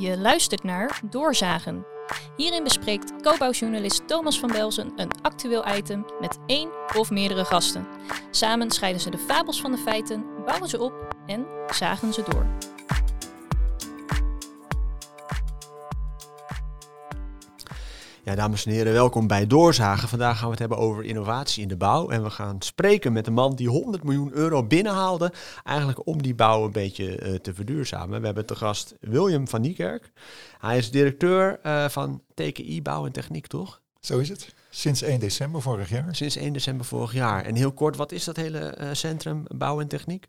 Je luistert naar Doorzagen. Hierin bespreekt co-bouwjournalist Thomas van Belzen een actueel item met één of meerdere gasten. Samen scheiden ze de fabels van de feiten, bouwen ze op en zagen ze door. Ja, dames en heren, welkom bij Doorzagen. Vandaag gaan we het hebben over innovatie in de bouw. En we gaan spreken met een man die 100 miljoen euro binnenhaalde. Eigenlijk om die bouw een beetje uh, te verduurzamen. We hebben te gast William van Niekerk. Hij is directeur uh, van TKI Bouw en Techniek, toch? Zo is het. Sinds 1 december vorig jaar. Sinds 1 december vorig jaar. En heel kort, wat is dat hele uh, centrum Bouw en Techniek?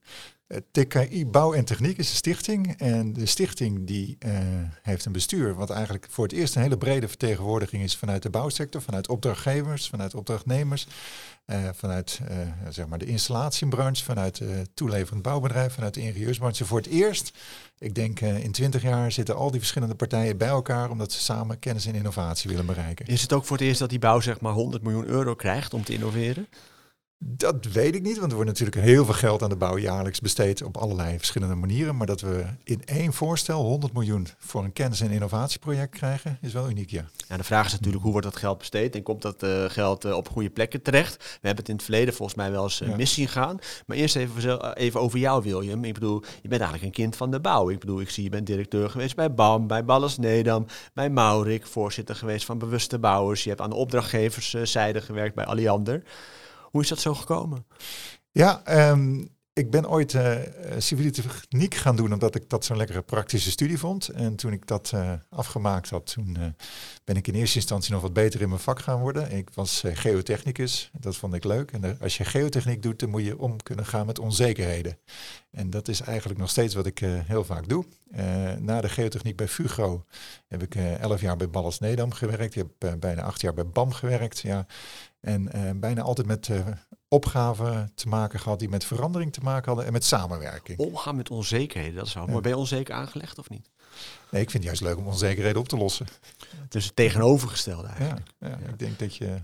TKI Bouw en Techniek is een stichting. En de stichting die uh, heeft een bestuur wat eigenlijk voor het eerst een hele brede vertegenwoordiging is vanuit de bouwsector, vanuit opdrachtgevers, vanuit opdrachtnemers, uh, vanuit zeg maar de installatiebranche, vanuit het toeleverend bouwbedrijf, vanuit de ingenieursbranche. Voor het eerst, ik denk in twintig jaar zitten al die verschillende partijen bij elkaar omdat ze samen kennis en innovatie willen bereiken. Is het ook voor het eerst dat die bouw zeg maar 100 miljoen euro krijgt om te innoveren? Dat weet ik niet, want er wordt natuurlijk heel veel geld aan de bouw jaarlijks besteed op allerlei verschillende manieren. Maar dat we in één voorstel 100 miljoen voor een kennis- en innovatieproject krijgen, is wel uniek, ja. ja de vraag is natuurlijk hoe wordt dat geld besteed en komt dat uh, geld uh, op goede plekken terecht? We hebben het in het verleden volgens mij wel eens uh, ja. missie gaan. Maar eerst even, even over jou, William. Ik bedoel, je bent eigenlijk een kind van de bouw. Ik bedoel, ik zie je bent directeur geweest bij BAM, bij Ballas Nedam, bij Maurik, voorzitter geweest van Bewuste Bouwers. Je hebt aan de opdrachtgeverszijde gewerkt bij Alliander. Hoe is dat zo gekomen? Ja, um, ik ben ooit uh, civiele techniek gaan doen omdat ik dat zo'n lekkere praktische studie vond. En toen ik dat uh, afgemaakt had, toen uh, ben ik in eerste instantie nog wat beter in mijn vak gaan worden. Ik was geotechnicus, dat vond ik leuk. En als je geotechniek doet, dan moet je om kunnen gaan met onzekerheden. En dat is eigenlijk nog steeds wat ik heel vaak doe. na de geotechniek bij Fugro heb ik elf jaar bij Ballas Nedam gewerkt. Ik heb bijna acht jaar bij BAM gewerkt. Ja. En uh, bijna altijd met uh, opgaven te maken gehad die met verandering te maken hadden en met samenwerking. Omgaan met onzekerheden, dat is wel. Ja. Maar ben je onzeker aangelegd of niet? Nee, ik vind het juist leuk om onzekerheden op te lossen. Dus het tegenovergestelde eigenlijk. Ja, ja, ja, ik denk dat je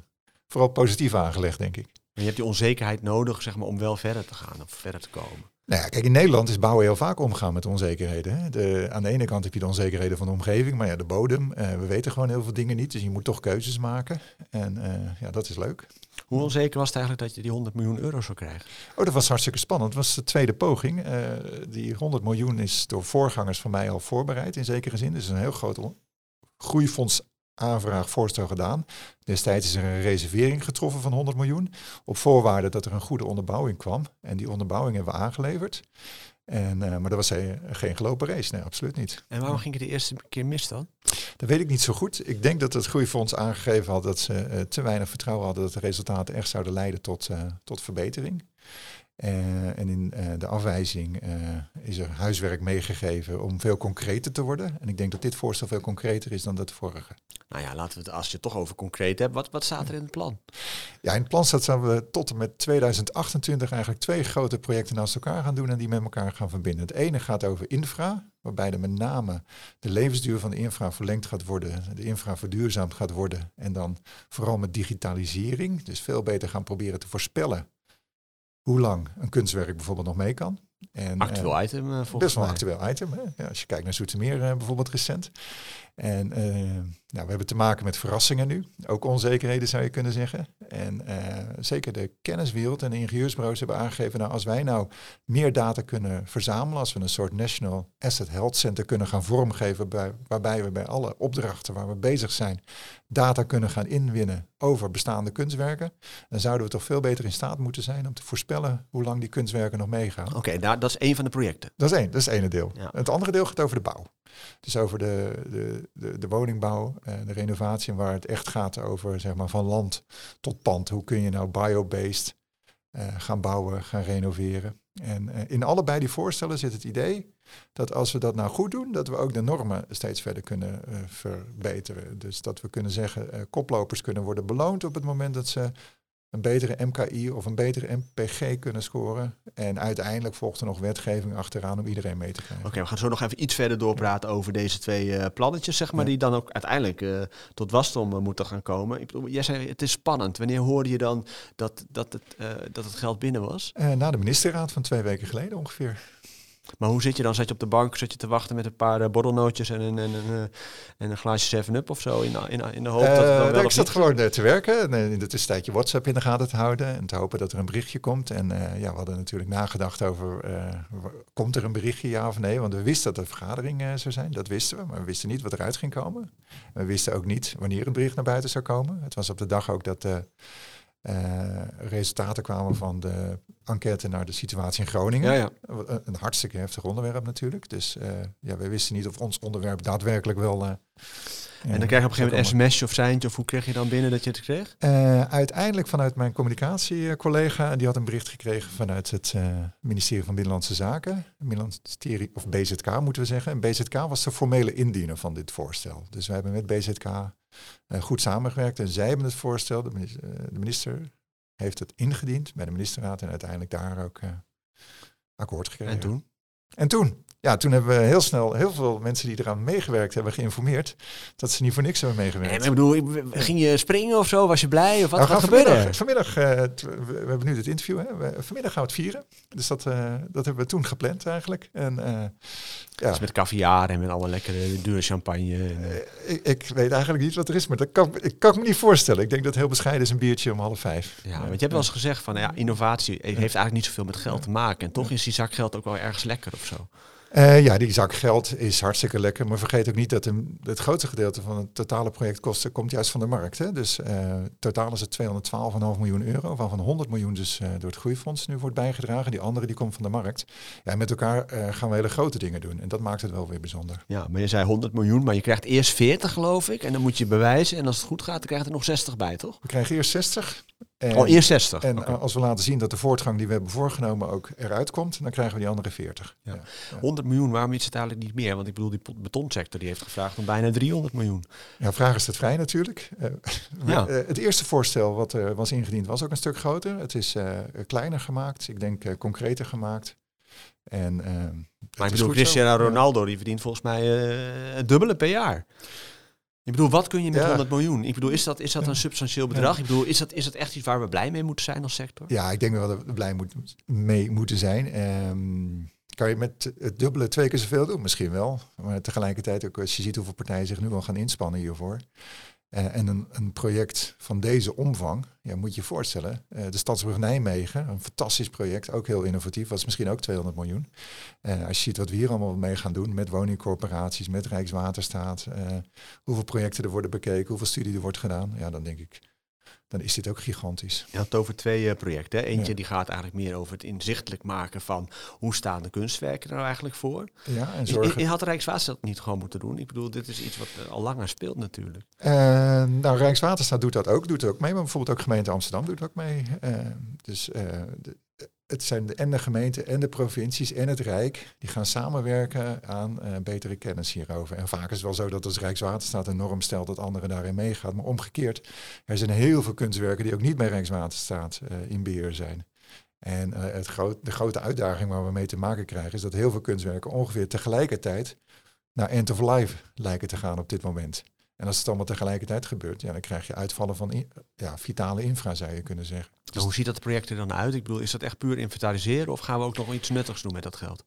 vooral positief aangelegd, denk ik. En je hebt die onzekerheid nodig zeg maar, om wel verder te gaan of verder te komen. Nou ja, kijk, in Nederland is bouwen heel vaak omgaan met onzekerheden. Hè. De, aan de ene kant heb je de onzekerheden van de omgeving, maar ja, de bodem. Uh, we weten gewoon heel veel dingen niet, dus je moet toch keuzes maken. En uh, ja, dat is leuk. Hoe onzeker was het eigenlijk dat je die 100 miljoen euro zou krijgen? Oh, dat was hartstikke spannend. Het was de tweede poging. Uh, die 100 miljoen is door voorgangers van mij al voorbereid in zekere zin. Dus een heel groot groeifonds aanvraag, voorstel gedaan. Destijds is er een reservering getroffen van 100 miljoen. Op voorwaarde dat er een goede onderbouwing kwam. En die onderbouwing hebben we aangeleverd. En, uh, maar dat was he, geen gelopen race, nee, absoluut niet. En waarom ging het de eerste keer mis dan? Dat weet ik niet zo goed. Ik denk dat het Groeifonds aangegeven had dat ze uh, te weinig vertrouwen hadden dat de resultaten echt zouden leiden tot, uh, tot verbetering. Uh, en in uh, de afwijzing uh, is er huiswerk meegegeven om veel concreter te worden. En ik denk dat dit voorstel veel concreter is dan dat vorige. Nou ja, laten we het, als je het toch over concreet hebt, wat, wat staat er in het plan? Ja, in het plan staat dat we tot en met 2028 eigenlijk twee grote projecten naast elkaar gaan doen en die met elkaar gaan verbinden. Het ene gaat over infra, waarbij er met name de levensduur van de infra verlengd gaat worden, de infra verduurzaamd gaat worden. En dan vooral met digitalisering, dus veel beter gaan proberen te voorspellen hoe lang een kunstwerk bijvoorbeeld nog mee kan. En, actueel uh, item uh, volgens Best wel mij. een actueel item. Hè? Ja, als je kijkt naar Zoetermeer uh, bijvoorbeeld recent. En nou, we hebben te maken met verrassingen nu. Ook onzekerheden zou je kunnen zeggen. En zeker de kenniswereld en de ingenieursbureaus hebben aangegeven... nou, als wij nou meer data kunnen verzamelen... als we een soort National Asset Health Center kunnen gaan vormgeven... Bij, waarbij we bij alle opdrachten waar we bezig zijn... data kunnen gaan inwinnen over bestaande kunstwerken... dan zouden we toch veel beter in staat moeten zijn... om te voorspellen hoe lang die kunstwerken nog meegaan. Oké, okay, dat is één van de projecten. Dat is één, dat is het ene deel. Ja. Het andere deel gaat over de bouw. Dus over de, de, de, de woningbouw, de renovatie, waar het echt gaat over zeg maar, van land tot pand. Hoe kun je nou biobased uh, gaan bouwen, gaan renoveren. En uh, in allebei die voorstellen zit het idee dat als we dat nou goed doen, dat we ook de normen steeds verder kunnen verbeteren. Dus dat we kunnen zeggen, koplopers kunnen worden beloond op het moment dat ze een betere MKI of een betere MPG kunnen scoren. En uiteindelijk volgt er nog wetgeving achteraan om iedereen mee te krijgen. Oké, okay, we gaan zo nog even iets verder doorpraten over deze twee uh, plannetjes, zeg maar, ja. die dan ook uiteindelijk uh, tot wasdom uh, moeten gaan komen. Ik bedoel, jij zei, het is spannend. Wanneer hoorde je dan dat, dat, het, dat het geld binnen was? na de ministerraad van twee weken geleden ongeveer. Maar hoe zit je dan? Zat je op de bank, zat je te wachten met een paar uh, borrelnootjes en een, en, een, en een glaasje 7-up of zo? In, in, in de hoop dat het dan wel Ik zat gewoon te werken en in de tussentijd je WhatsApp in de gaten te houden en te hopen dat er een berichtje komt. En ja, we hadden natuurlijk nagedacht over, komt er een berichtje ja of nee? Want we wisten dat er een vergadering zou zijn, dat wisten we, maar we wisten niet wat eruit ging komen. We wisten ook niet wanneer een bericht naar buiten zou komen. Het was op de dag ook dat resultaten kwamen van de enquête naar de situatie in Groningen. Ja, ja. Een hartstikke heftig onderwerp natuurlijk. Dus uh, ja, wij wisten niet of ons onderwerp daadwerkelijk wel. En dan krijg je op een gegeven moment een sms'je of seintje, of hoe kreeg je dan binnen dat je het kreeg? uiteindelijk vanuit mijn communicatiecollega, die had een bericht gekregen vanuit het ministerie van Binnenlandse Zaken, ministerie of BZK moeten we zeggen. En BZK was de formele indiener van dit voorstel. Dus we hebben met BZK uh, goed samengewerkt. En zij hebben het voorstel, de minister, de minister, heeft het ingediend bij de ministerraad en uiteindelijk daar ook akkoord gekregen. En toen? En toen? Ja, toen hebben we heel snel heel veel mensen die eraan meegewerkt hebben geïnformeerd dat ze niet voor niks hebben meegewerkt. Nee, ik bedoel, ging je springen of zo? Was je blij? Of wat nou, gaat gebeuren? Vanmiddag, uh, we, hebben nu het interview. Hè. vanmiddag gaan we het vieren. Dus dat, uh, dat hebben we toen gepland eigenlijk. En, uh, ja. Dus met caviar en met alle lekkere dure champagne. En, ik, ik, weet eigenlijk niet wat er is, maar dat kan, ik kan me niet voorstellen. Ik denk dat heel bescheiden is een biertje om half vijf. Ja, want je hebt wel eens gezegd van ja, innovatie heeft eigenlijk niet zoveel met geld te maken. En toch is die zak geld ook wel ergens lekker of zo. Uh, ja, die zak geld is hartstikke lekker. Maar vergeet ook niet dat het grootste gedeelte van het totale projectkosten komt juist van de markt. Hè? Dus uh, totaal is het 212,5 miljoen euro, waarvan 100 miljoen dus uh, door het groeifonds nu wordt bijgedragen. Die andere die komt van de markt. Ja, met elkaar gaan we hele grote dingen doen. En dat maakt het wel weer bijzonder. Ja, maar je zei 100 miljoen, maar je krijgt eerst 40 geloof ik. En dan moet je bewijzen. En als het goed gaat, dan krijg je er nog 60 bij, toch? We krijgen eerst 60. En, oh, eerst 60. En als we laten zien dat de voortgang die we hebben voorgenomen ook eruit komt, dan krijgen we die andere 40. Ja. Ja. 100 miljoen, waarom is het eigenlijk niet meer? Want ik bedoel, die betonsector die heeft gevraagd om bijna 300 miljoen. Ja, vraag is het vrij natuurlijk. Uh, ja. Uh, het eerste voorstel wat er was ingediend was ook een stuk groter. Het is uh, kleiner gemaakt, ik denk concreter gemaakt. En, maar ik bedoel, Cristiano Ronaldo die verdient volgens mij het dubbele per jaar. Ik bedoel, wat kun je met 100 miljoen? Ik bedoel, is dat, is dat een substantieel bedrag? Ik bedoel, is dat, is dat echt iets waar we blij mee moeten zijn als sector? Ja, ik denk wel dat we blij moet, mee moeten zijn. Um, kan je met het dubbele twee keer zoveel doen? Misschien wel. Maar tegelijkertijd ook als je ziet hoeveel partijen zich nu al gaan inspannen hiervoor. Uh, en een, een, project van deze omvang, ja, moet je je voorstellen. Uh, de Stadsbrug Nijmegen, een fantastisch project, ook heel innovatief, was misschien ook 200 miljoen. Uh, als je ziet wat we hier allemaal mee gaan doen, met woningcorporaties, met Rijkswaterstaat, hoeveel projecten er worden bekeken, hoeveel studie er wordt gedaan, ja, dan denk ik, dan is dit ook gigantisch. Je had het over twee uh, projecten. Eentje die gaat eigenlijk meer over het inzichtelijk maken van hoe staan de kunstwerken er nou eigenlijk voor. Ja, en zorgen... Je, had Rijkswaterstaat niet gewoon moeten doen. Ik bedoel, dit is iets wat al langer speelt natuurlijk. Uh, nou, Rijkswaterstaat doet dat ook, doet ook mee, maar bijvoorbeeld ook gemeente Amsterdam doet ook mee. Uh, dus de, het zijn de, en de gemeente en de provincies en het Rijk die gaan samenwerken aan uh, betere kennis hierover. En vaak is het wel zo dat als Rijkswaterstaat een norm stelt dat anderen daarin meegaan. Maar omgekeerd, er zijn heel veel kunstwerken die ook niet bij Rijkswaterstaat uh, in beheer zijn. En uh, het de grote uitdaging waar we mee te maken krijgen is dat heel veel kunstwerken ongeveer tegelijkertijd naar end of life lijken te gaan op dit moment. En als het allemaal tegelijkertijd gebeurt, ja, dan krijg je uitvallen van ja, vitale infra, zou je kunnen zeggen. Dus hoe ziet dat project er dan uit? Ik bedoel, is dat echt puur inventariseren of gaan we ook nog iets nuttigs doen met dat geld?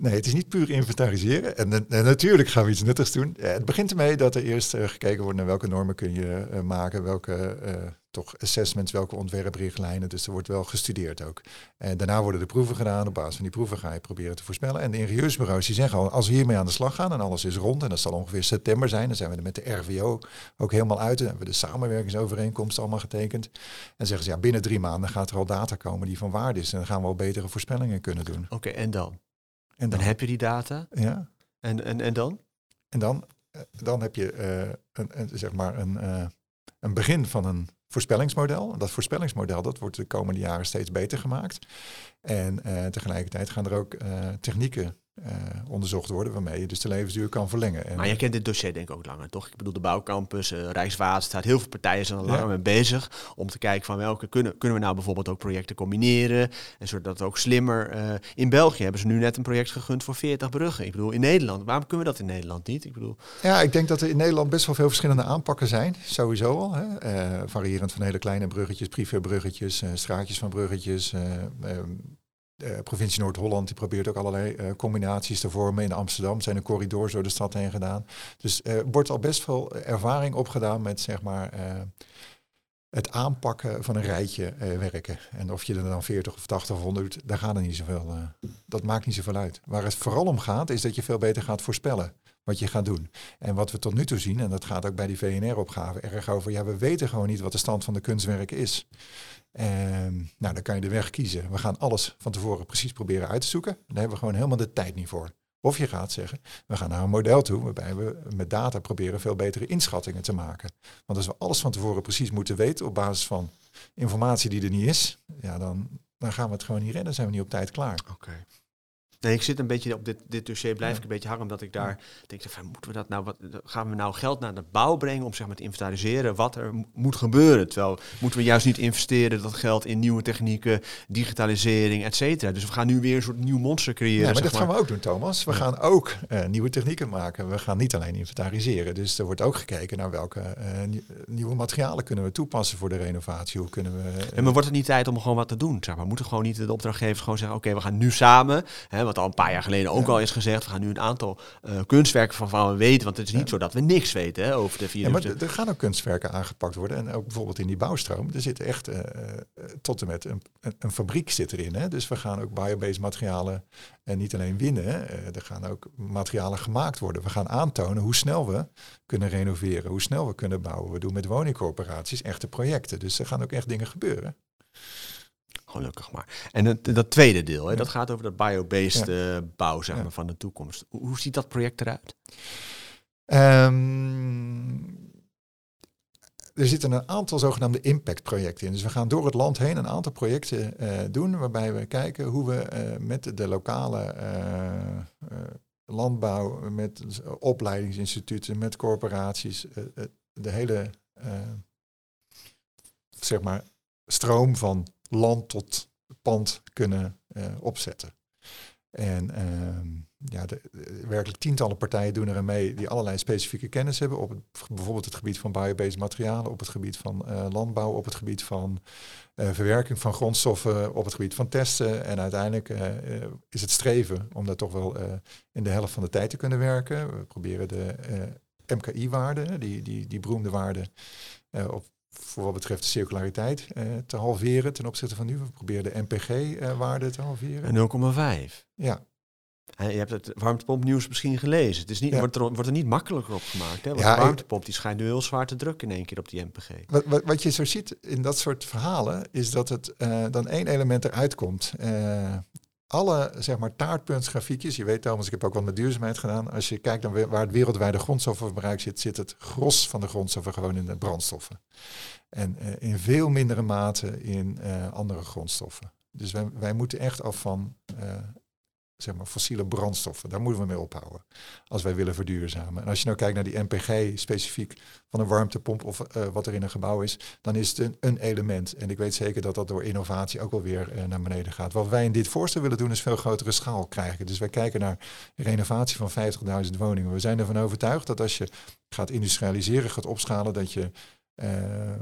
Nee, het is niet puur inventariseren. En, en, natuurlijk gaan we iets nuttigs doen. het begint ermee dat er eerst uh, gekeken wordt naar welke normen kun je uh, maken, welke toch assessments, welke ontwerprichtlijnen. Dus er wordt wel gestudeerd ook. En daarna worden de proeven gedaan. Op basis van die proeven ga je proberen te voorspellen. En de ingenieursbureaus die zeggen al, als we hiermee aan de slag gaan en alles is rond, en dat zal ongeveer september zijn, dan zijn we er met de RVO ook helemaal uit. En hebben we de samenwerkingsovereenkomst allemaal getekend. En zeggen ze, ja, binnen drie maanden gaat er al data komen die van waarde is. En dan gaan we al betere voorspellingen kunnen doen. Oké, en dan? En dan, heb je die data. Ja. En, en, en dan? En dan, eh, dan heb je uh, een, een, zeg maar een, uh, een begin van een voorspellingsmodel. Dat voorspellingsmodel dat wordt de komende jaren steeds beter gemaakt. En uh, tegelijkertijd gaan er ook technieken uh, onderzocht worden, waarmee je dus de levensduur kan verlengen. En maar je kent dit dossier denk ik ook langer, toch? Ik bedoel, de bouwcampus, uh, Rijkswaterstaat, heel veel partijen zijn al langer mee bezig om te kijken van welke kunnen, kunnen we nou bijvoorbeeld ook projecten combineren en zodat het ook slimmer... Uh, in België hebben ze nu net een project gegund voor 40 bruggen. Ik bedoel, in Nederland, waarom kunnen we dat in Nederland niet? Ik bedoel... Ja, ik denk dat er in Nederland best wel veel verschillende aanpakken zijn, sowieso al. Hè? variërend van hele kleine bruggetjes, privébruggetjes, straatjes van bruggetjes... Ehm, de provincie Noord-Holland die probeert ook allerlei uh, combinaties te vormen. In Amsterdam zijn er corridors door de stad heen gedaan. Dus er wordt al best veel ervaring opgedaan met zeg maar het aanpakken van een rijtje werken. En of je er dan 40 of 80 of 100 daar gaat er niet zoveel. dat maakt niet zoveel uit. Waar het vooral om gaat, is dat je veel beter gaat voorspellen wat je gaat doen. En wat we tot nu toe zien, en dat gaat ook bij die VNR-opgave erg over, ja, we weten gewoon niet wat de stand van de kunstwerken is. En nou, dan kan je de weg kiezen. We gaan alles van tevoren precies proberen uit te zoeken. Daar hebben we gewoon helemaal de tijd niet voor. Of je gaat zeggen, we gaan naar een model toe waarbij we met data proberen veel betere inschattingen te maken. Want als we alles van tevoren precies moeten weten op basis van informatie die er niet is, ja, dan, dan gaan we het gewoon niet redden, zijn we niet op tijd klaar. Oké. Nee, ik zit een beetje op dit, dit dossier, blijf ik een beetje hangen, omdat ik daar denk, van, moeten we dat nou, wat, gaan we nou geld naar de bouw brengen om zeg maar te inventariseren wat er moet gebeuren? Terwijl moeten we juist niet investeren dat geld in nieuwe technieken, digitalisering, et cetera. Dus we gaan nu weer een soort nieuw monster creëren. Ja, maar dat gaan we ook doen, Thomas. We gaan ook uh, nieuwe technieken maken. We gaan niet alleen inventariseren. Dus er wordt ook gekeken naar welke uh, nieuwe materialen kunnen we toepassen voor de renovatie. Hoe kunnen we. Uh, en maar wordt het niet tijd om gewoon wat te doen? Zeg maar, moeten gewoon niet de opdrachtgevers gewoon zeggen: oké, we gaan nu samen. Hè, wat al een paar jaar geleden ook al is gezegd. We gaan nu een aantal uh, kunstwerken van, van weten. Want het is niet zo dat we niks weten hè, over de vier. Ja, maar er gaan ook kunstwerken aangepakt worden. En ook bijvoorbeeld in die bouwstroom. Er zit echt uh, tot en met een, een, fabriek zit erin. Hè. Dus we gaan ook biobased materialen en niet alleen winnen. Hè. er gaan ook materialen gemaakt worden. We gaan aantonen hoe snel we kunnen renoveren. Hoe snel we kunnen bouwen. We doen met woningcorporaties echte projecten. Dus er gaan ook echt dingen gebeuren. Gelukkig maar. En het, dat tweede deel, hè, dat gaat over de biobased ja. uh, bouw zeg maar, van de toekomst. Hoe, hoe ziet dat project eruit? Um, er zitten een aantal zogenaamde impactprojecten in. Dus we gaan door het land heen een aantal projecten uh, doen waarbij we kijken hoe we uh, met de lokale landbouw, met opleidingsinstituten, met corporaties, de hele zeg maar stroom van land tot pand kunnen uh, opzetten. En uh, ja, de, werkelijk tientallen partijen doen er mee die allerlei specifieke kennis hebben op bijvoorbeeld het gebied van biobased materialen, op het gebied van uh, landbouw, op het gebied van uh, verwerking van grondstoffen, op het gebied van testen. En uiteindelijk is het streven om daar toch wel in de helft van de tijd te kunnen werken. We proberen de MKI-waarde, die, die, die beroemde waarde, op voor wat betreft de circulariteit uh, te halveren ten opzichte van nu. We proberen de MPG-waarde uh, te halveren. 0,5. Ja. je hebt het warmtepompnieuws misschien gelezen. Het is niet, ja. wordt, er, wordt er niet makkelijker op gemaakt. Hè? Want ja, de warmtepomp die schijnt nu heel zwaar te drukken in één keer op die MPG. Wat, wat, wat je zo ziet in dat soort verhalen, is dat het uh, dan één element eruit komt alle zeg maar, taartpuntsgrafiekjes, je weet Thomas, ik heb ook wat met duurzaamheid gedaan. Als je kijkt naar waar het wereldwijde grondstoffenverbruik zit, zit het gros van de grondstoffen gewoon in de brandstoffen. En uh, in veel mindere mate in uh, andere grondstoffen. Dus wij, moeten echt af van uh, zeg maar, fossiele brandstoffen. Daar moeten we mee ophouden als wij willen verduurzamen. En als je nou kijkt naar die MPG specifiek van een warmtepomp of uh, wat er in een gebouw is, dan is het een, element. En ik weet zeker dat dat door innovatie ook wel weer uh, naar beneden gaat. Wat wij in dit voorstel willen doen is veel grotere schaal krijgen. Dus wij kijken naar renovatie van 50.000 woningen. We zijn ervan overtuigd dat als je gaat industrialiseren, gaat opschalen, dat je uh,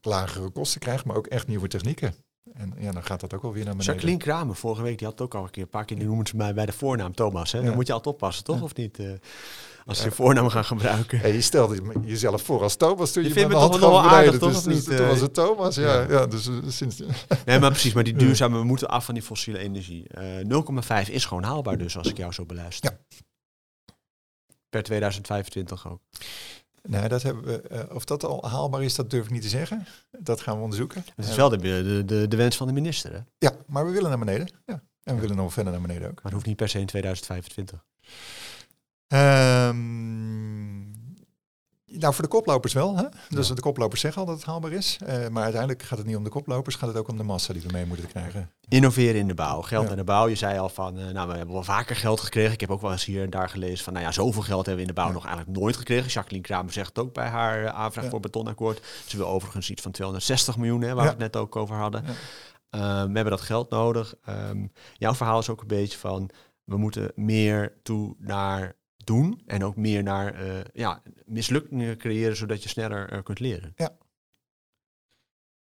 lagere kosten krijgt, maar ook echt nieuwe technieken. En ja, dan gaat dat ook wel weer naar beneden. Jacqueline Kramer, vorige week, die had het ook al een keer een paar keer, die noemen ze mij bij de voornaam Thomas. Hè? Dan moet je altijd oppassen, toch? Of niet? Uh, als je voornaam gaat gebruiken. Je stelde jezelf voor als Thomas toen je, je vindt me toch wel aardig, toch? Dus, niet? Dus, toen was het Thomas, ja. ja. dus, sinds... Nee, maar precies, maar die duurzame, we moeten af van die fossiele energie. Uh, 0,5 is gewoon haalbaar dus, als ik jou zo beluister. Ja. Per 2025 ook. Nee, dat hebben we, uh, of dat al haalbaar is, dat durf ik niet te zeggen. Dat gaan we onderzoeken. Het is wel de, de, de, de wens van de minister, hè? Ja, maar we willen naar beneden. Ja. En we willen nog verder naar beneden ook. Maar het hoeft niet per se in 2025. Um, nou, voor de koplopers wel. Hè? Dus ja. de koplopers zeggen al dat het haalbaar is. Uh, maar uiteindelijk gaat het niet om de koplopers, gaat het ook om de massa die we mee moeten krijgen. Innoveren in de bouw, geld ja. in de bouw. Je zei al van, uh, nou, we hebben wel vaker geld gekregen. Ik heb ook wel eens hier en daar gelezen van, nou ja, zoveel geld hebben we in de bouw ja. nog eigenlijk nooit gekregen. Jacqueline Kramer zegt het ook bij haar uh, aanvraag voor betonakkoord. Ze wil overigens iets van 260 miljoen, hè, waar we het net ook over hadden. we hebben dat geld nodig. Um, jouw verhaal is ook een beetje van, we moeten meer toe naar doen en ook meer naar uh, ja, mislukkingen creëren zodat je sneller uh, kunt leren. Ja.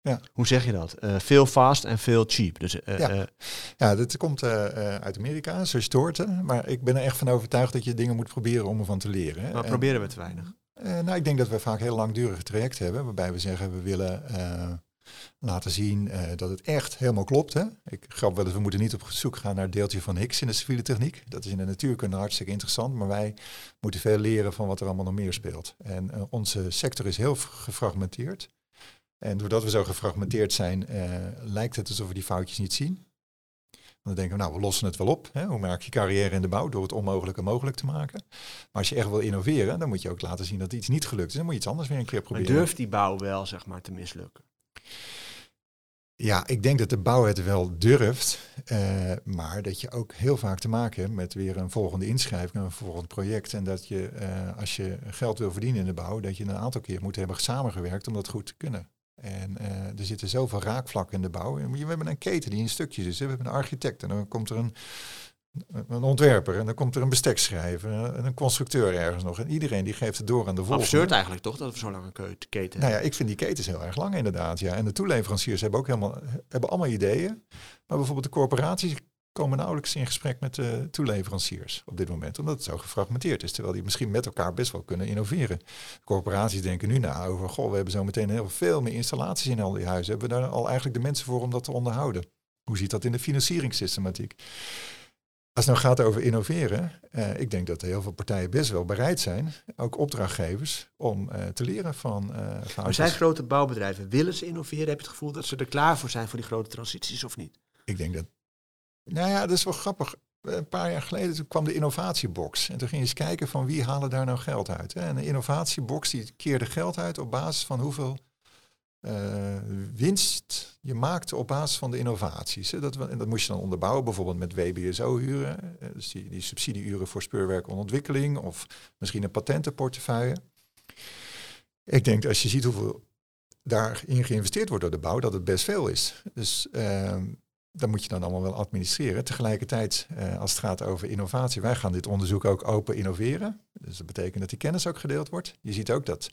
Ja. Hoe zeg je dat? Uh, veel fast en veel cheap. Dus, uh, ja. ja, dat komt uit Amerika, zo stoorten. Maar ik ben er echt van overtuigd dat je dingen moet proberen om ervan te leren. Maar proberen we te weinig? nou, ik denk dat we vaak heel langdurige trajecten hebben, waarbij we zeggen we willen laten zien dat het echt helemaal klopt. Hè? Ik grap wel eens, we moeten niet op zoek gaan naar het deeltje van Higgs in de civiele techniek. Dat is in de natuurkunde hartstikke interessant, maar wij moeten veel leren van wat er allemaal nog meer speelt. En onze sector is heel gefragmenteerd. En doordat we zo gefragmenteerd zijn, uh, lijkt het alsof we die foutjes niet zien. Dan denken we, nou, we lossen het wel op. Hè? Hoe maak je carrière in de bouw? Door het onmogelijke mogelijk te maken. Maar als je echt wil innoveren, dan moet je ook laten zien dat iets niet gelukt is. Dan moet je iets anders weer een keer proberen. Maar durft die bouw wel, zeg maar, te mislukken? Ja, ik denk dat de bouw het wel durft, uh, maar dat je ook heel vaak te maken hebt met weer een volgende inschrijving, een volgend project. En dat je, uh, als je geld wil verdienen in de bouw, dat je een aantal keer moet hebben samengewerkt om dat goed te kunnen. En uh, er zitten zoveel raakvlakken in de bouw. We hebben een keten die in stukjes is. We hebben een architect en dan komt er een, een ontwerper en dan komt er een bestekschrijver en een constructeur ergens nog. En iedereen die geeft het door aan de volgende. Absurd eigenlijk toch dat we zo lang een keten Nou ja, ik vind die ketens heel erg lang inderdaad. Ja. En de toeleveranciers hebben ook helemaal, hebben allemaal ideeën. Maar bijvoorbeeld de corporaties komen nauwelijks in gesprek met de toeleveranciers op dit moment, omdat het zo gefragmenteerd is, terwijl die misschien met elkaar best wel kunnen innoveren. corporaties denken nu na over, goh, we hebben zo meteen heel veel meer installaties in al die huizen. Hebben we daar al eigenlijk de mensen voor om dat te onderhouden? Hoe ziet dat in de financieringssystematiek? Als het nou gaat over innoveren, eh, ik denk dat heel veel partijen best wel bereid zijn, ook opdrachtgevers, om eh, te leren van uh, Maar zijn grote bouwbedrijven, willen ze innoveren? Heb je het gevoel dat ze er klaar voor zijn voor die grote transities of niet? Ik denk dat nou ja, dat is wel grappig. Een paar jaar geleden kwam de innovatiebox. En toen ging je eens kijken van wie halen daar nou geld uit. En de innovatiebox die keerde geld uit op basis van hoeveel uh, winst je maakte op basis van de innovaties. Dat, en dat moest je dan onderbouwen, bijvoorbeeld met WBSO-huren. Eh, dus die, die subsidieuren voor speurwerk en ontwikkeling. Of misschien een patentenportefeuille. Ik denk als je ziet hoeveel daarin geïnvesteerd wordt door de bouw, dat het best veel is. Dus uh, dat moet je dan allemaal wel administreren. Tegelijkertijd, eh, als het gaat over innovatie, wij gaan dit onderzoek ook open innoveren. Dus dat betekent dat die kennis ook gedeeld wordt. Je ziet ook dat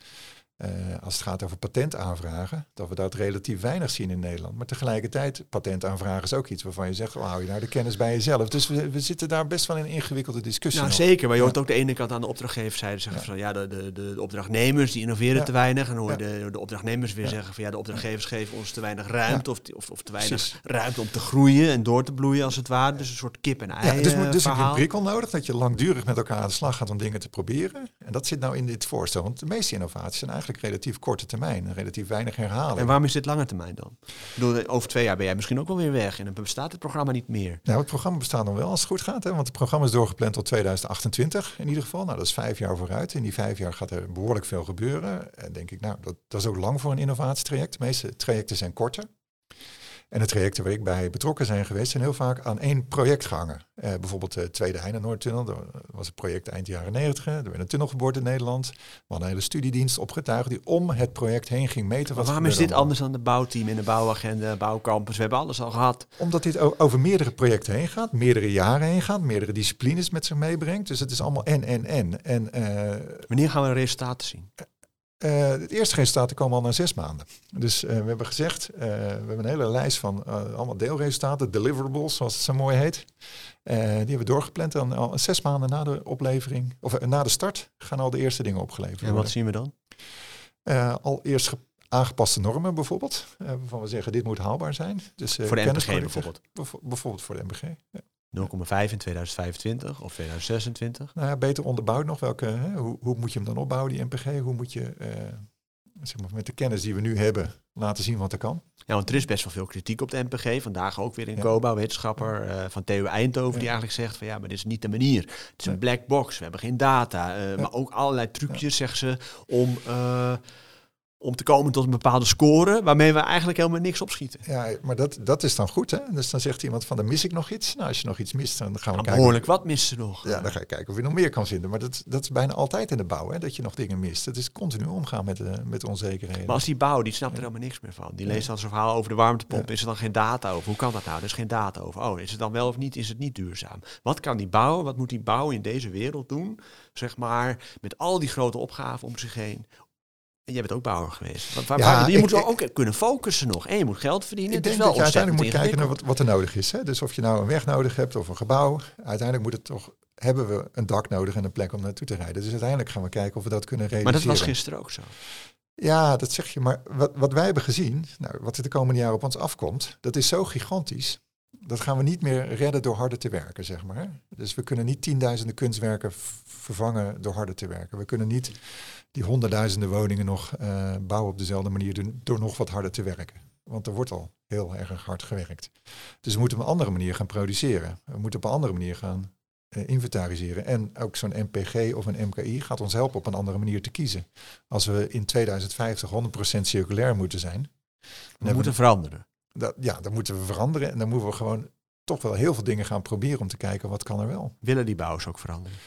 uh, als het gaat over patentaanvragen, dat we dat relatief weinig zien in Nederland. Maar tegelijkertijd, patentaanvragen is ook iets waarvan je zegt, oh, hou je nou de kennis bij jezelf. Dus we, we zitten daar best wel in een ingewikkelde discussie. Nou, zeker, maar je hoort ook de ene kant aan de opdrachtgevers zeggen van ja, de, de, de, opdrachtnemers die innoveren te weinig. En hoor je de, de opdrachtnemers weer zeggen van ja, de opdrachtgevers geven ons te weinig ruimte of, of, of, te weinig ruimte om te groeien en door te bloeien als het ware. Dus een soort kip en ei. Ja, dus, uh, dus heb je een prikkel nodig dat je langdurig met elkaar aan de slag gaat om dingen te proberen. En dat zit nou in dit voorstel, want de meeste innovaties zijn eigenlijk relatief korte termijn, relatief weinig herhalen. En waarom is dit lange termijn dan? Ik bedoel, over twee jaar ben jij misschien ook wel weer weg en dan bestaat het programma niet meer. Nou, het programma bestaat nog wel als het goed gaat, hè, want het programma is doorgepland tot 2028 in ieder geval. Nou, dat is vijf jaar vooruit. In die vijf jaar gaat er behoorlijk veel gebeuren. En denk ik, nou, dat, dat is ook lang voor een innovatietraject. De meeste trajecten zijn korter. En de trajecten waar ik bij betrokken zijn geweest, zijn heel vaak aan één project gehangen. Eh, bijvoorbeeld de Tweede Heinenoordtunnel, dat was een project eind jaren 90. Er werd een tunnel geboord in Nederland. We hadden een hele studiedienst opgetuigd die om het project heen ging meten. Maar waarom is dit anders dan de bouwteam in de bouwagenda, bouwcampus? We hebben alles al gehad. Omdat dit over meerdere projecten heen gaat, meerdere jaren heen gaat, meerdere disciplines met zich meebrengt. Dus het is allemaal en, en, en. en uh, Wanneer gaan we resultaten zien? Uh, het eerste resultaten komen al na zes maanden. Dus uh, we hebben gezegd, uh, we hebben een hele lijst van allemaal deelresultaten, deliverables zoals het zo mooi heet. die hebben we doorgepland en al zes maanden na de oplevering, of na de start, gaan al de eerste dingen opgeleverd worden. En wat zien we dan? al eerst aangepaste normen bijvoorbeeld, waarvan we zeggen dit moet haalbaar zijn. Dus, voor de bijvoorbeeld? Bijvoorbeeld voor de MPG, ja. 0,5 in 2025 of 2026? Nou ja, beter onderbouwd nog. Welke, hè, hoe, hoe, moet je hem dan opbouwen, die MPG? Hoe moet je uh, zeg maar, met de kennis die we nu hebben laten zien wat er kan? Ja, want er is best wel veel kritiek op de MPG. Vandaag ook weer in ja. Wetenschapper uh, van TU Eindhoven, die eigenlijk zegt van ja, maar dit is niet de manier. Het is een black box, we hebben geen data. Uh, maar ook allerlei trucjes, zeggen ze, om om te komen tot een bepaalde score, waarmee we eigenlijk helemaal niks opschieten. Ja, maar dat, dat is dan goed, hè? Dus dan zegt iemand van, dan mis ik nog iets. Nou, als je nog iets mist, dan gaan we kijken. Behoorlijk wat mist ze nog. Ja, dan ga je kijken of je nog meer kan vinden. Maar dat, dat is bijna altijd in de bouw, hè? Dat je nog dingen mist. Het is continu omgaan met, uh, met onzekerheden. Maar als die bouw, die snapt er helemaal niks meer van. Die leest dan zo'n verhaal over de warmtepomp. Is er dan geen data over? Hoe kan dat nou? Er is geen data over. Oh, is het dan wel of niet? Is het niet duurzaam? Wat kan die bouw, wat moet die bouw in deze wereld doen? Zeg maar, met al die grote opgaven om zich heen En jij bent ook bouwer geweest. Waar, Ja, waar- je ik- moet wel ik- ook kunnen focussen nog. En je moet geld verdienen. Ik het is denk wel dat je uiteindelijk moet kijken naar wat, wat er nodig is. Hè? Dus of je nou een weg nodig hebt of een gebouw. Uiteindelijk moet het toch, hebben we een dak nodig en een plek om naartoe te rijden. Dus uiteindelijk gaan we kijken of we dat kunnen Maar realiseren. dat was gisteren ook zo. Ja, dat zeg je. Maar wat, wat wij hebben gezien, nou, wat er de komende jaren op ons afkomt, dat is zo gigantisch. Dat gaan we niet meer redden door harder te werken, zeg maar. Dus we kunnen niet tienduizenden kunstwerken vervangen door harder te werken. We kunnen niet die honderdduizenden woningen nog eh, bouwen op dezelfde manier doen, door nog wat harder te werken. Want er wordt al heel erg hard gewerkt. Dus we moeten op een andere manier gaan produceren. We moeten op een andere manier gaan eh, inventariseren. En ook zo'n MPG of een MKI gaat ons helpen op een andere manier te kiezen. Als we in 2050 100% circulair moeten zijn, We moeten veranderen. Dat, ja, dan moeten we veranderen. En dan moeten we gewoon toch wel heel veel dingen gaan proberen om te kijken wat kan er wel. Willen die bouwers ook veranderen?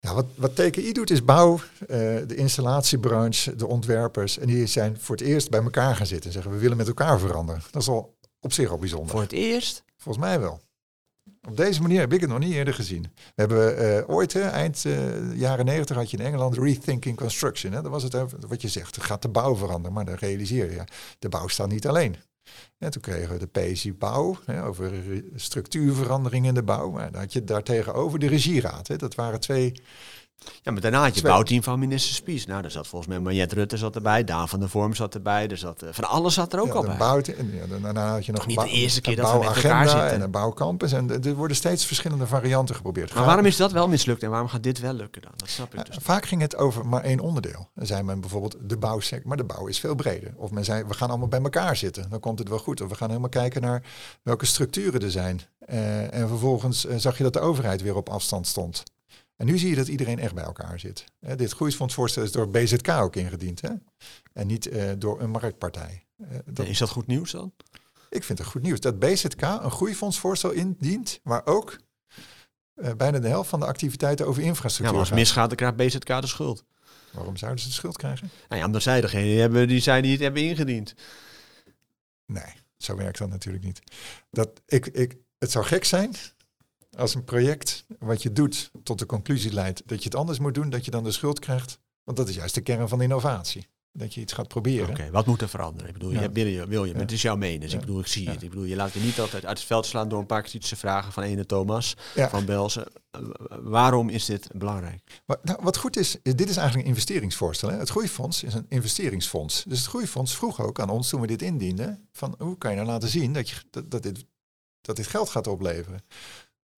Ja, wat, wat TKI doet is bouw, eh, de installatiebranche, de ontwerpers. En die zijn voor het eerst bij elkaar gaan zitten en zeggen we willen met elkaar veranderen. Dat is al op zich al bijzonder. Voor het eerst? Volgens mij wel. Op deze manier heb ik het nog niet eerder gezien. We hebben eh, ooit, hè, eind eh, jaren negentig, had je in Engeland Rethinking Construction. Hè. Dat was het hè, wat je zegt, gaat de bouw veranderen. Maar dan realiseer je, de bouw staat niet alleen. En toen kregen we de PSI Bouw, hè, over structuurverandering in de bouw. Maar dan had je daartegenover de regieraad. Hè. Dat waren twee Ja, maar daarna had je het bouwteam van minister Spies. Nou, daar zat volgens mij Mariette Rutte zat erbij. Daan van der Vorm zat erbij. Er zat, eh, van alles zat er ook ja, al bij. bouw- en ja, daarna had je nog Niet een de eerste keer een dat we met elkaar zitten. En een bouwcampus. En er worden steeds verschillende varianten geprobeerd. Maar waarom is dat wel mislukt en waarom gaat dit wel lukken dan? Dat snap ik dus Ja, niet. Vaak ging het over maar één onderdeel. Dan zei men bijvoorbeeld de bouwsector, maar de bouw is veel breder. Of men zei, we gaan allemaal bij elkaar zitten, dan komt het wel goed. Of we gaan helemaal kijken naar welke structuren er zijn. Eh, en vervolgens eh, zag je dat de overheid weer op afstand stond. En nu zie je dat iedereen echt bij elkaar zit. Eh, dit groeisfondsvoorstel is door BZK ook ingediend. Hè? En niet eh, door een marktpartij. Eh, dat, Is dat goed nieuws dan? ik vind het goed nieuws dat BZK een groeifondsvoorstel indient, waar ook eh, bijna de helft van de activiteiten over Ja, infrastructuur maar als misgaat, dan krijgt BZK de schuld. Waarom zouden ze de schuld krijgen? Nou ja, omdat zij degene die hebben die, zij die het hebben ingediend. Nee, zo werkt dat natuurlijk niet. Dat, ik, ik, het zou gek zijn als een project wat je doet tot de conclusie leidt dat je het anders moet doen, dat je dan de schuld krijgt. Want dat is juist de kern van innovatie. Dat je iets gaat proberen. Oké, wat moet er veranderen? Ik bedoel, Ja. je, wil je, wil je, Ja. het is jouw mening. Dus Ja. ik bedoel, ik zie het. Ik bedoel, je laat je niet altijd uit het veld slaan door een paar kritische vragen van ene Thomas, van Belzen. Eh, waarom is dit belangrijk? Maar, nou, wat goed is, is, dit is eigenlijk een investeringsvoorstel. Hè? Het Groeifonds is een investeringsfonds. Dus het Groeifonds vroeg ook aan ons toen we dit indienden, van hoe kan je nou laten zien dat, je, dat, dat, dit, dat dit geld gaat opleveren.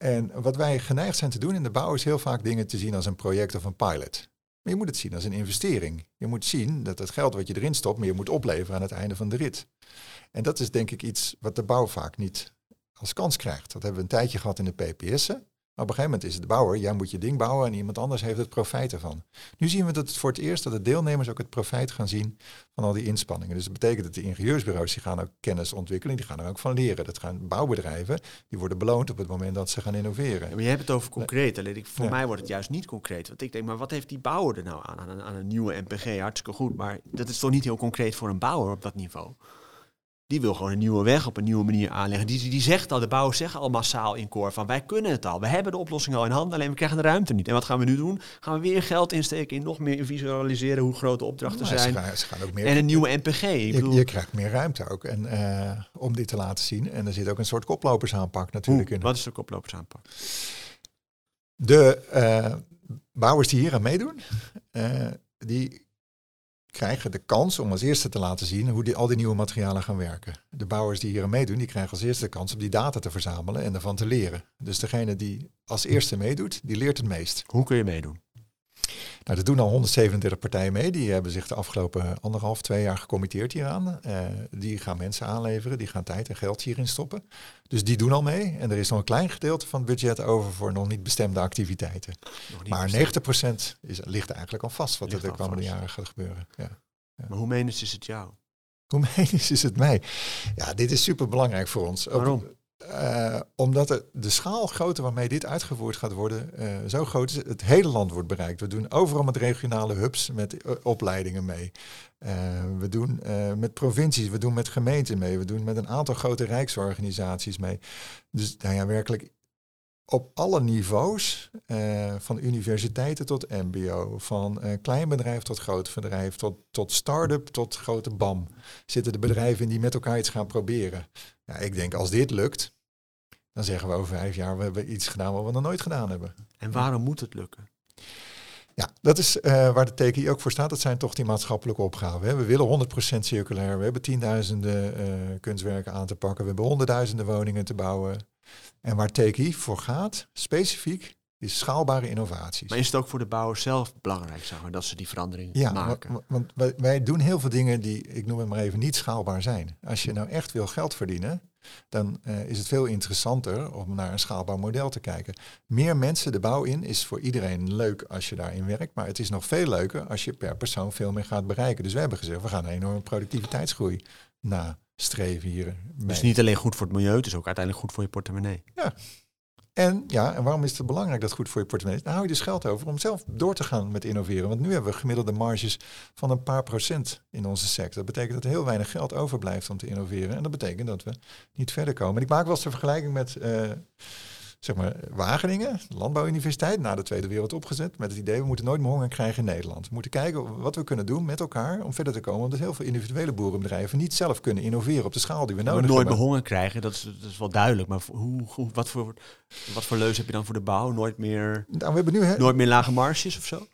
En wat wij geneigd zijn te doen in de bouw is heel vaak dingen te zien als een project of een pilot. Maar je moet het zien als een investering. Je moet zien dat het geld wat je erin stopt, meer moet opleveren aan het einde van de rit. En dat is denk ik iets wat de bouw vaak niet als kans krijgt. Dat hebben we een tijdje gehad in de PPS'en. Maar op een gegeven moment is het de bouwer, jij moet je ding bouwen en iemand anders heeft het profijt ervan. Nu zien we dat het voor het eerst dat de deelnemers ook het profijt gaan zien van al die inspanningen. Dus dat betekent dat de ingenieursbureaus die gaan ook kennis ontwikkelen, die gaan er ook van leren. Dat gaan bouwbedrijven, die worden beloond op het moment dat ze gaan innoveren. Ja, maar je hebt het over concreet. Alleen ik, voor Ja. mij wordt het juist niet concreet. Want ik denk, maar wat heeft die bouwer er nou aan? Aan, een- aan een nieuwe MPG, hartstikke goed. Maar dat is toch niet heel concreet voor een bouwer op dat niveau? Die wil gewoon een nieuwe weg op een nieuwe manier aanleggen. Die, die zegt al, de bouwers zeggen al massaal in koor van wij kunnen het al. We hebben de oplossing al in handen, alleen we krijgen de ruimte niet. En wat gaan we nu doen? Gaan we weer geld insteken in nog meer visualiseren hoe groot de opdrachten ze, zijn. gaan, ze gaan ook meer. En een nieuwe MPG. Ik je, je krijgt meer ruimte ook en, eh, om dit te laten zien. En er zit ook een soort koplopersaanpak natuurlijk in. Wat is de koplopersaanpak? De eh, bouwers die hier aan meedoen, eh, die krijgen de kans om als eerste te laten zien hoe die, al die nieuwe materialen gaan werken. De bouwers die hier aan meedoen, die krijgen als eerste de kans om die data te verzamelen en ervan te leren. Dus degene die als eerste meedoet, die leert het meest. Hoe kun je meedoen? Nou, er doen al 137 partijen mee. Die hebben zich de afgelopen anderhalf, twee jaar gecommitteerd hieraan. Eh, die gaan mensen aanleveren, die gaan tijd en geld hierin stoppen. Dus die doen al mee. En er is nog een klein gedeelte van het budget over voor nog niet bestemde activiteiten. Nog niet Maar bestemd. 90% is, ligt eigenlijk al vast wat er de komende jaren gaat gebeuren. Ja. Maar hoe menens is het jou? Hoe menisch is het mij? Ja, dit is super belangrijk voor ons. Ook, Eh, omdat de, schaalgrootte waarmee dit uitgevoerd gaat worden eh, zo groot is. Het hele land wordt bereikt. We doen overal met regionale hubs, met eh, opleidingen mee. We doen met provincies, we doen met gemeenten mee. We doen met een aantal grote rijksorganisaties mee. Dus nou ja, werkelijk op alle niveaus, van universiteiten tot mbo, van klein bedrijf tot groot bedrijf, tot, tot start-up tot grote BAM, zitten de bedrijven in die met elkaar iets gaan proberen. Ja, ik denk als dit lukt, dan zeggen we over vijf jaar, we hebben iets gedaan wat we nog nooit gedaan hebben. En waarom moet het lukken? Ja, dat is uh, waar de TKI ook voor staat. Dat zijn toch die maatschappelijke opgaven. We willen 100% circulair. We hebben tienduizenden uh, kunstwerken aan te pakken. We hebben honderdduizenden woningen te bouwen. En waar TKI voor gaat, specifiek, is schaalbare innovaties. Maar is het ook voor de bouwers zelf belangrijk, zeg maar, dat ze die verandering ja, maken? Want, want wij, wij, doen heel veel dingen die, ik noem het maar even, niet schaalbaar zijn. Als je nou echt wil geld verdienen, dan uh, is het veel interessanter om naar een schaalbaar model te kijken. Meer mensen de bouw in is voor iedereen leuk als je daarin werkt, maar het is nog veel leuker als je per persoon veel meer gaat bereiken. Dus we hebben gezegd, we gaan een enorme productiviteitsgroei nastreven hier. Dus niet alleen goed voor het milieu, het is ook uiteindelijk goed voor je portemonnee. Ja, en, ja, en waarom is het belangrijk dat goed voor je portemonnee is? Dan hou je dus geld over om zelf door te gaan met innoveren. Want nu hebben we gemiddelde marges van een paar procent in onze sector. Dat betekent dat er heel weinig geld overblijft om te innoveren. En dat betekent dat we niet verder komen. En ik maak wel eens de vergelijking met... Uh, zeg maar, Wageningen, landbouwuniversiteit, na de Tweede Wereld opgezet. Met het idee, we moeten nooit meer honger krijgen in Nederland. We moeten kijken wat we kunnen doen met elkaar om verder te komen. Omdat heel veel individuele boerenbedrijven niet zelf kunnen innoveren op de schaal die we nodig hebben. Nooit meer honger krijgen, dat is, dat is wel duidelijk. Maar hoe, hoe, wat, voor, wat voor leus heb je dan voor de bouw? Nooit meer, nou, we hebben nu, nooit meer lage marges of zo?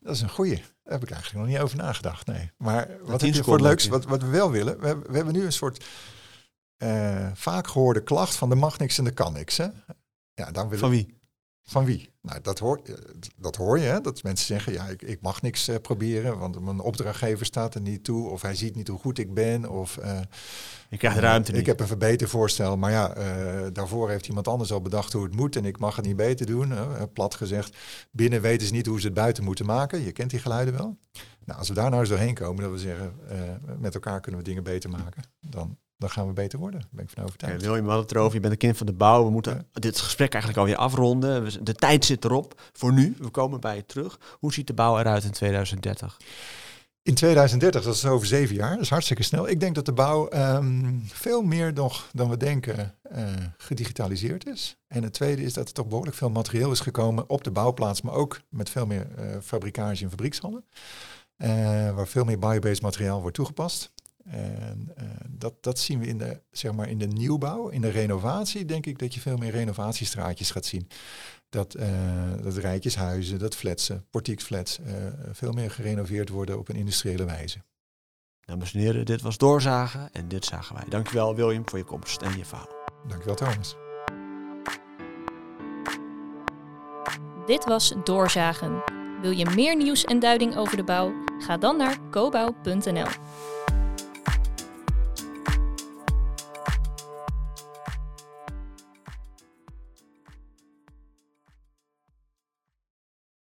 Dat is een goeie. Daar heb ik eigenlijk nog niet over nagedacht. Nee. Maar wat heb je voor het leukste? Wat, wat we wel willen, we hebben, we hebben nu een soort uh, vaak gehoorde klacht van de mag niks en de kan niks. Hè? Ja, dan wil van wie? Van wie? Nou, dat hoor, eh, dat hoor je, hè? dat mensen zeggen, ja, ik, ik mag niks uh, proberen, want mijn opdrachtgever staat er niet toe, of hij ziet niet hoe goed ik ben, of... Uh, ik krijg ruimte Ik niet. heb een verbetervoorstel, maar ja, daarvoor heeft iemand anders al bedacht hoe het moet en ik mag het niet beter doen. plat gezegd, binnen weten ze niet hoe ze het buiten moeten maken. Je kent die geluiden wel. Nou, als we daar nou eens doorheen komen, dat we zeggen, met elkaar kunnen we dingen beter maken, dan dan gaan we beter worden. Daar ben ik van overtuigd. Okay, William, we hadden het erover. Je bent een kind van de bouw. We moeten dit gesprek eigenlijk alweer afronden. De tijd zit erop voor nu. We komen bij je terug. Hoe ziet de bouw eruit in 2030? In 2030, dat is over zeven jaar, dat is hartstikke snel. Ik denk dat de bouw um, veel meer nog dan we denken uh, gedigitaliseerd is. En het tweede is dat er toch behoorlijk veel materieel is gekomen op de bouwplaats, maar ook met veel meer uh, fabrikage in fabriekshallen. Uh, waar veel meer biobased materiaal wordt toegepast. En uh, dat, dat zien we in de, zeg maar in de nieuwbouw. In de renovatie denk ik dat je veel meer renovatiestraatjes gaat zien. Dat, uh, dat rijtjeshuizen, dat flatsen, portiekflats, uh, veel meer gerenoveerd worden op een industriële wijze. Dames en heren, dit was Doorzagen en dit zagen wij. Dankjewel William voor je komst en je verhaal. Dankjewel Thomas. Dit was Doorzagen. Wil je meer nieuws en duiding over de bouw? Ga dan naar cobouw.nl.